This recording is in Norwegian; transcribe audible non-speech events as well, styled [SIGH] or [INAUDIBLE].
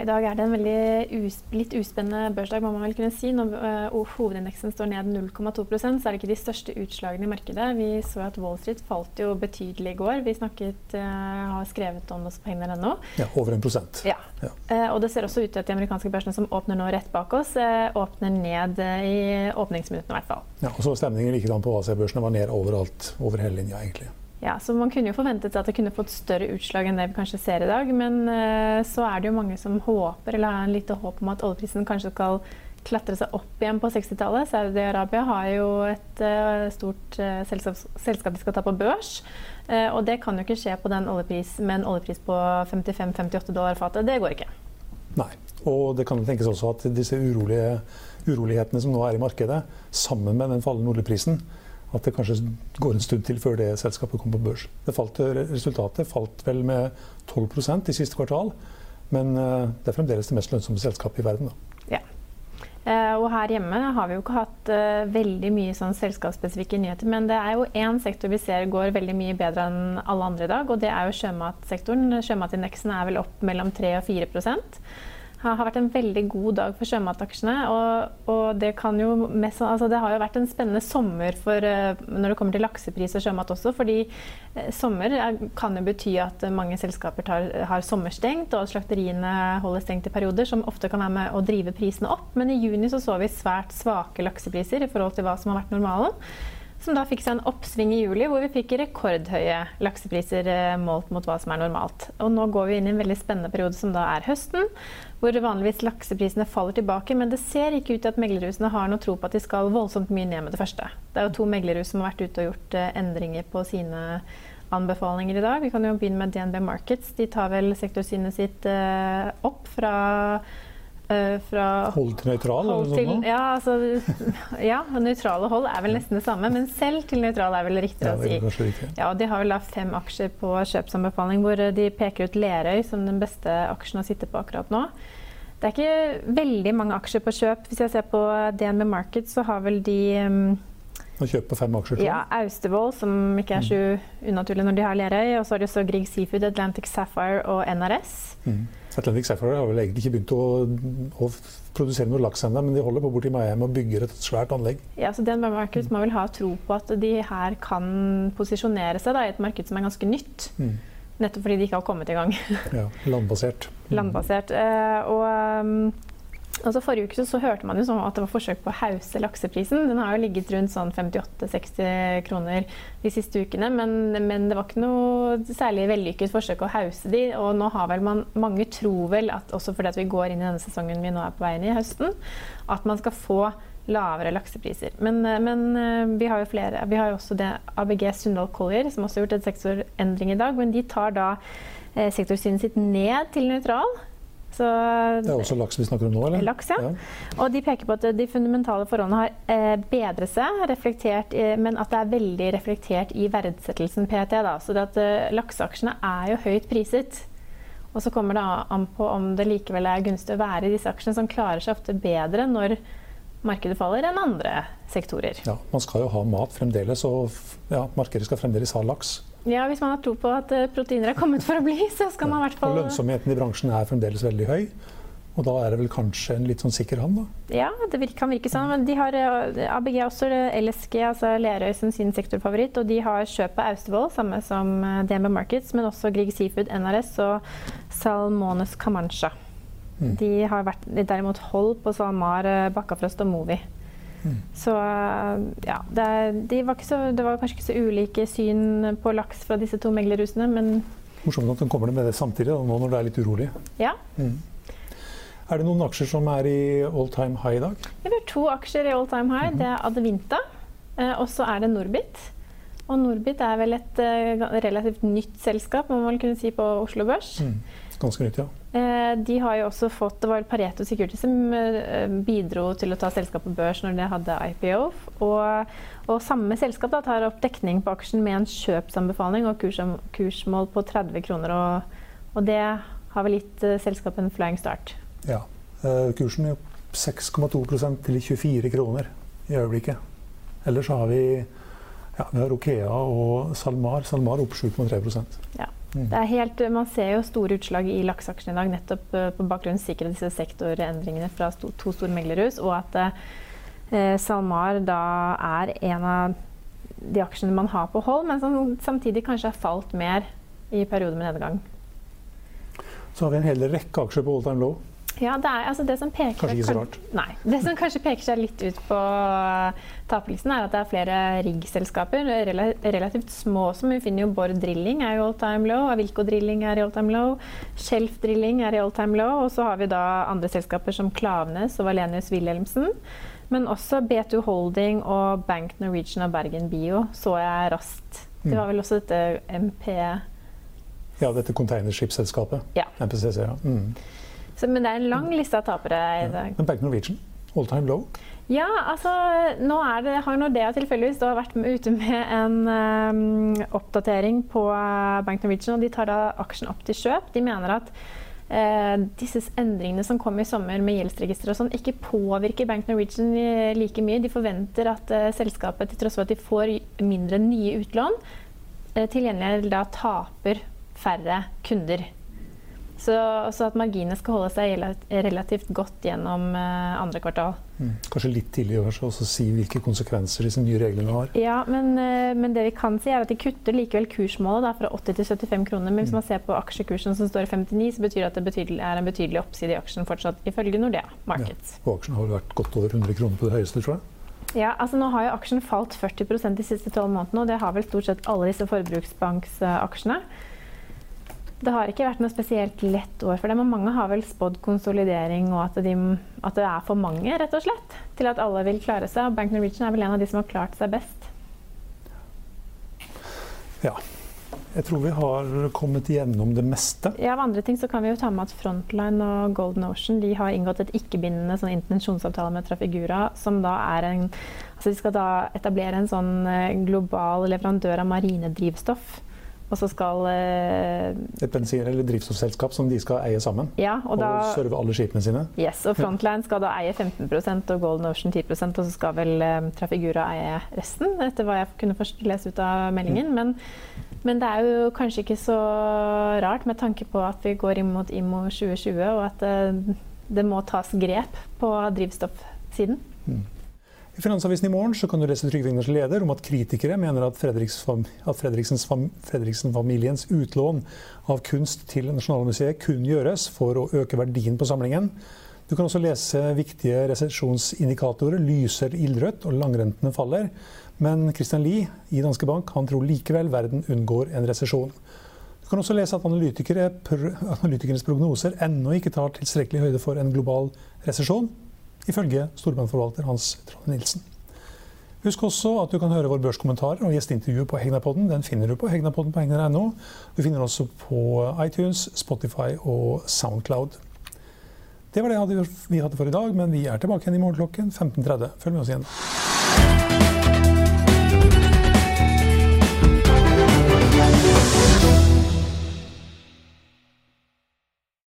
I dag er det en veldig us litt uspennende børsdag, må man vel kunne si. Når uh, hovedindeksen står ned 0,2% så er det ikke de største utslagene i markedet. Vi så at Wall Street falt jo betydelig i går. Vi snakket, uh, har skrevet om oss på hegner.no. Ja, over en prosent. Ja. ja. Uh, og det ser også ut til at de amerikanske børsene som åpner nå rett bak oss, åpner ned i åpningsminuttene i hvert fall. Ja, og så Stemningen likedan på Asia-børsene var ned overalt, over hele linja egentlig. Ja, så Man kunne jo forventet at det kunne fått større utslag enn det vi kanskje ser i dag. Men uh, så er det jo mange som håper, eller har en lite håp om at oljeprisen kanskje skal klatre seg opp igjen på 60-tallet. Saudi-Arabia har jo et uh, stort uh, selskap, selskap, de skal ta på børs. og det kan jo ikke skje på den oljepris, med en oljepris på 55-58 dollar fatet. Det går ikke. Nei. Og det kan tenkes også at disse urolige, urolighetene som nå er i markedet, sammen med den fallende oljeprisen, at det kanskje går en stund til før det selskapet kommer på børs. Falt, resultatet falt vel med 12% i siste kvartal, men eh, det er fremdeles det mest lønnsomme selskapet i verden. Ja. Uh, og her hjemme har vi jo ikke hatt veldig mye sånn selskapsspesifikke nyheter, men det er jo én sektor vi ser går veldig mye bedre enn alle andre i dag, og det er jo sjømatsektoren. Sjømatindeksen er vel opp mellom 3 og 4 har vært en veldig god dag for sjømataksjene. Og, og det, mest, altså det, har jo vært en spennende sommer for, eh, når det kommer til laksepris og sjømat også. Fordi eh, sommer kan jo bety at mange selskaper tar, har sommerstengt, og slakteriene holder stengt i perioder, som ofte kan være med å drive prisene opp. Men i juni så, så vi svært svake laksepriser i forhold til hva som har vært normalen som da fikk seg en oppsving i juli, hvor vi fikk rekordhøye laksepriser eh, målt mot hva som er normalt. Og nå går vi inn i en veldig spennende periode som da er høsten, hvor vanligvis lakseprisene faller tilbake. Men det ser ikke ut til at meglerhusene har noe tro på at de skal voldsomt mye ned med det første. Det er jo to meglerhus som har vært ute og gjort eh, endringer på sine anbefalinger i dag. Vi kan jo begynne med DNB Markets. De tar vel sektorsynet sitt eh, opp fra fra hold til nøytral? Hold til, ja, altså, [LAUGHS] ja, nøytrale hold er vel nesten det samme, men selv til nøytral er vel riktigere ja, å si. Ja, De har vel da fem aksjer på kjøpsanbefaling, hvor de peker ut Lerøy som den beste aksjen å sitte på akkurat nå. Det er ikke veldig mange aksjer på kjøp. Hvis jeg ser på DNB Market, så har vel de um, å kjøpe fem aksjer? Ja, Austevoll, som ikke er så mm. unaturlig når de har Lerøy. Og så har de også Grieg Seafood, Atlantic Sapphire og NRS. Mm. Atlantic Sapphire har vel egentlig ikke begynt å, å produsere noe laks ennå, men de holder på borti Miami og bygger et svært anlegg. Ja, så DNB Markets må vel ha tro på at de her kan posisjonere seg da, i et marked som er ganske nytt. Mm. Nettopp fordi de ikke har kommet i gang. ja, Landbasert. [LAUGHS] Landbasert. Eh, og um, Altså Forrige uke så, hørte man jo sånn at det var forsøk på å hause lakseprisen. Den har jo ligget rundt sånn 58-60 kroner de siste ukene, men, men, det var ikke noe særlig vellykket forsøk å hause de. Og nå har vel man Mange tror vel at også fordi at vi går inn i denne sesongen vi nå er på vei inn i høsten, at man skal få lavere laksepriser. Men, men vi har jo flere. Vi har jo også det ABG Sundal Collier, som også har gjort en sektorendring i dag. Men de tar da eh, sektorsynet sitt ned til nøytral. Så, det er også laks vi snakker om nå? eller? Laks, ja. ja. Og de peker på at de fundamentale forholdene har eh, bedret seg, reflektert, eh, men at det er veldig reflektert i verdsettelsen PT. Da. Så det at eh, lakseaksjene er jo høyt priset. Og så kommer det an på om det likevel er gunstig å være i disse aksjene, som klarer seg ofte bedre når markedet faller enn andre sektorer. Ja, Man skal jo ha mat fremdeles, og ja, markedet skal fremdeles ha laks. Ja, Hvis man har tro på at eh, proteiner er kommet for å bli, så skal man i hvert fall og Lønnsomheten i bransjen er fremdeles veldig høy. Og da er det vel kanskje en litt sånn sikker havn, da? Ja, det kan virke sånn. Men de har ABG også LSG, altså Lerøy som sin sektorfavoritt. Og de har kjøp av Austevoll, samme som DNB Markets, men også Grieg Seafood, NRS og Salmones Camancha. Mm. De har vært derimot hold på SalMar, Bakkafrost og Movi. Mm. Så ja, det, de var så, det, var kanskje ikke så ulike syn på laks fra disse to meglerhusene, men Morsomt at de kommer med det samtidig, nå når det er litt urolig. Ja. Mm. Er det noen aksjer som er i all time high i dag? Vi har to aksjer i all time high. Mm -hmm. Det er Advinta, eh, og så er det Norbit. Og Norbit er vel et uh, relativt nytt selskap, må man kunne si, på Oslo Børs. Mm. Ganske nytt, ja. Uh, de har jo også fått, Det var Pareto Security som uh, bidro til å ta selskapet på børs når det hadde IPO. Og, og samme selskap da, tar opp dekning på aksjen med en kjøpsanbefaling og kurs, kursmål på 30 kroner. Og, og det har vel gitt selskapet en flying start. Ja. Kursen er opp 6,2% til 24 kroner i øyeblikket. Ellers har vi ja, vi har Okea og SalMar. SalMar opp 7,3% ja. Mm. Det er helt, Man ser jo store utslag i lakseaksjene i dag nettopp uh, på bakgrunn av disse sektorendringene fra to, to store meglerhus, og at eh, SalMar da er en av de aksjene man har på hold, men som samtidig kanskje har falt mer i perioder med nedgang. Så har vi en hel rekke aksjer på all time low. Ja, det, er, altså det som peker Kanskje ikke så rart. Nei. Det som kanskje peker seg litt ut på taperlisten, er at det er flere riggselskaper, relativt små som vi finner jo Bård Drilling er i all time low, Avilco Drilling er i all time low, Shelf Drilling er i all time low, og så har vi da andre selskaper som Klavenes og Valenius Wilhelmsen. Men også B2 Holding og Bank Norwegian og Bergen Bio så jeg raskt. Det var vel også dette MP... Ja, dette containerskipsselskapet. Ja. MPCC. ja. Mm. Så, men det er en lang liste av tapere i dag. Men Bank Norwegian, all time low? Ja, altså nå det, har Nordea tilfeldigvis vært med, ute med en um, oppdatering på uh, Bank Norwegian, og de tar da aksjen opp til kjøp. De mener at uh, disse endringene som kom i sommer med gjeldsregister og sånn, ikke påvirker Bank Norwegian like mye. De forventer at uh, selskapet, til tross for at de får mindre nye utlån, uh, til gjengjeld da taper færre kunder. Så, at marginene skal holde seg relativt godt gjennom uh, andre kvartal. Mm. Kanskje litt tidlig å si hvilke konsekvenser disse nye reglene har. Ja, men, uh, men, det vi kan si er at de kutter likevel kursmålet da, fra 80 til 75 kroner. Men hvis mm. man ser på aksjekursen som står i 59, så betyr det at det er en betydelig oppside i aksjen fortsatt, ifølge Nordea Markets. Ja, og aksjen har vært godt over 100 kroner på det høyeste, tror jeg. Ja, altså Nå har jo aksjen falt 40 de siste tolv månedene, og det har vel stort sett alle disse forbruksbanksaksjene. Det har ikke vært noe spesielt lett år for dem. Og mange har vel spådd konsolidering og at, de, at, det er for mange, rett og slett, til at alle vil klare seg. Og Bank Norwegian er vel en av de som har klart seg best. Ja. Jeg tror vi har kommet gjennom det meste. Ja, Av andre ting så kan vi jo ta med at Frontline og Golden Ocean de har inngått et ikke-bindende sånn intensjonsavtale med Trafigura, som da er en Altså de skal da etablere en sånn eh, global leverandør av marinedrivstoff og så skal eh, Et bensin- eller drivstoffselskap som de skal eie sammen? Ja, og, og da, serve alle skipene sine? Yes, og Frontline skal da eie 15% og Golden Ocean 10% og så skal vel eh, Trafigura eie resten, etter hva jeg kunne først lese ut av meldingen. Mm. Men, men, det er jo kanskje ikke så rart med tanke på at vi går inn mot IMO 2020, og at det, det må tas grep på drivstoffsiden. Mm. I Finansavisen i morgen kan du lese Trygve Ingers leder om at kritikere mener at, Fredriksen-familiens utlån av kunst til Nasjonalmuseet kun gjøres for å øke verdien på samlingen. Du kan også lese viktige resesjonsindikatorer. Lyser ildrødt, og langrentene faller. Men Christian Lie i Danske Bank han tror likevel verden unngår en resesjon. Du kan også lese at analytikernes prognoser ennå ikke tar tilstrekkelig høyde for en global resesjon ifølge storbankforvalter Hans Trond Nilsen. Husk også at du kan høre våre børskommentarer og gjesteintervjuer på Hegnapodden. Den finner du på hegnapodden på hegnar.no. Du finner også på iTunes, Spotify og Soundcloud. Det var det vi hadde for i dag, men vi er tilbake igjen i morgen klokken 15.30. Følg med oss igjen.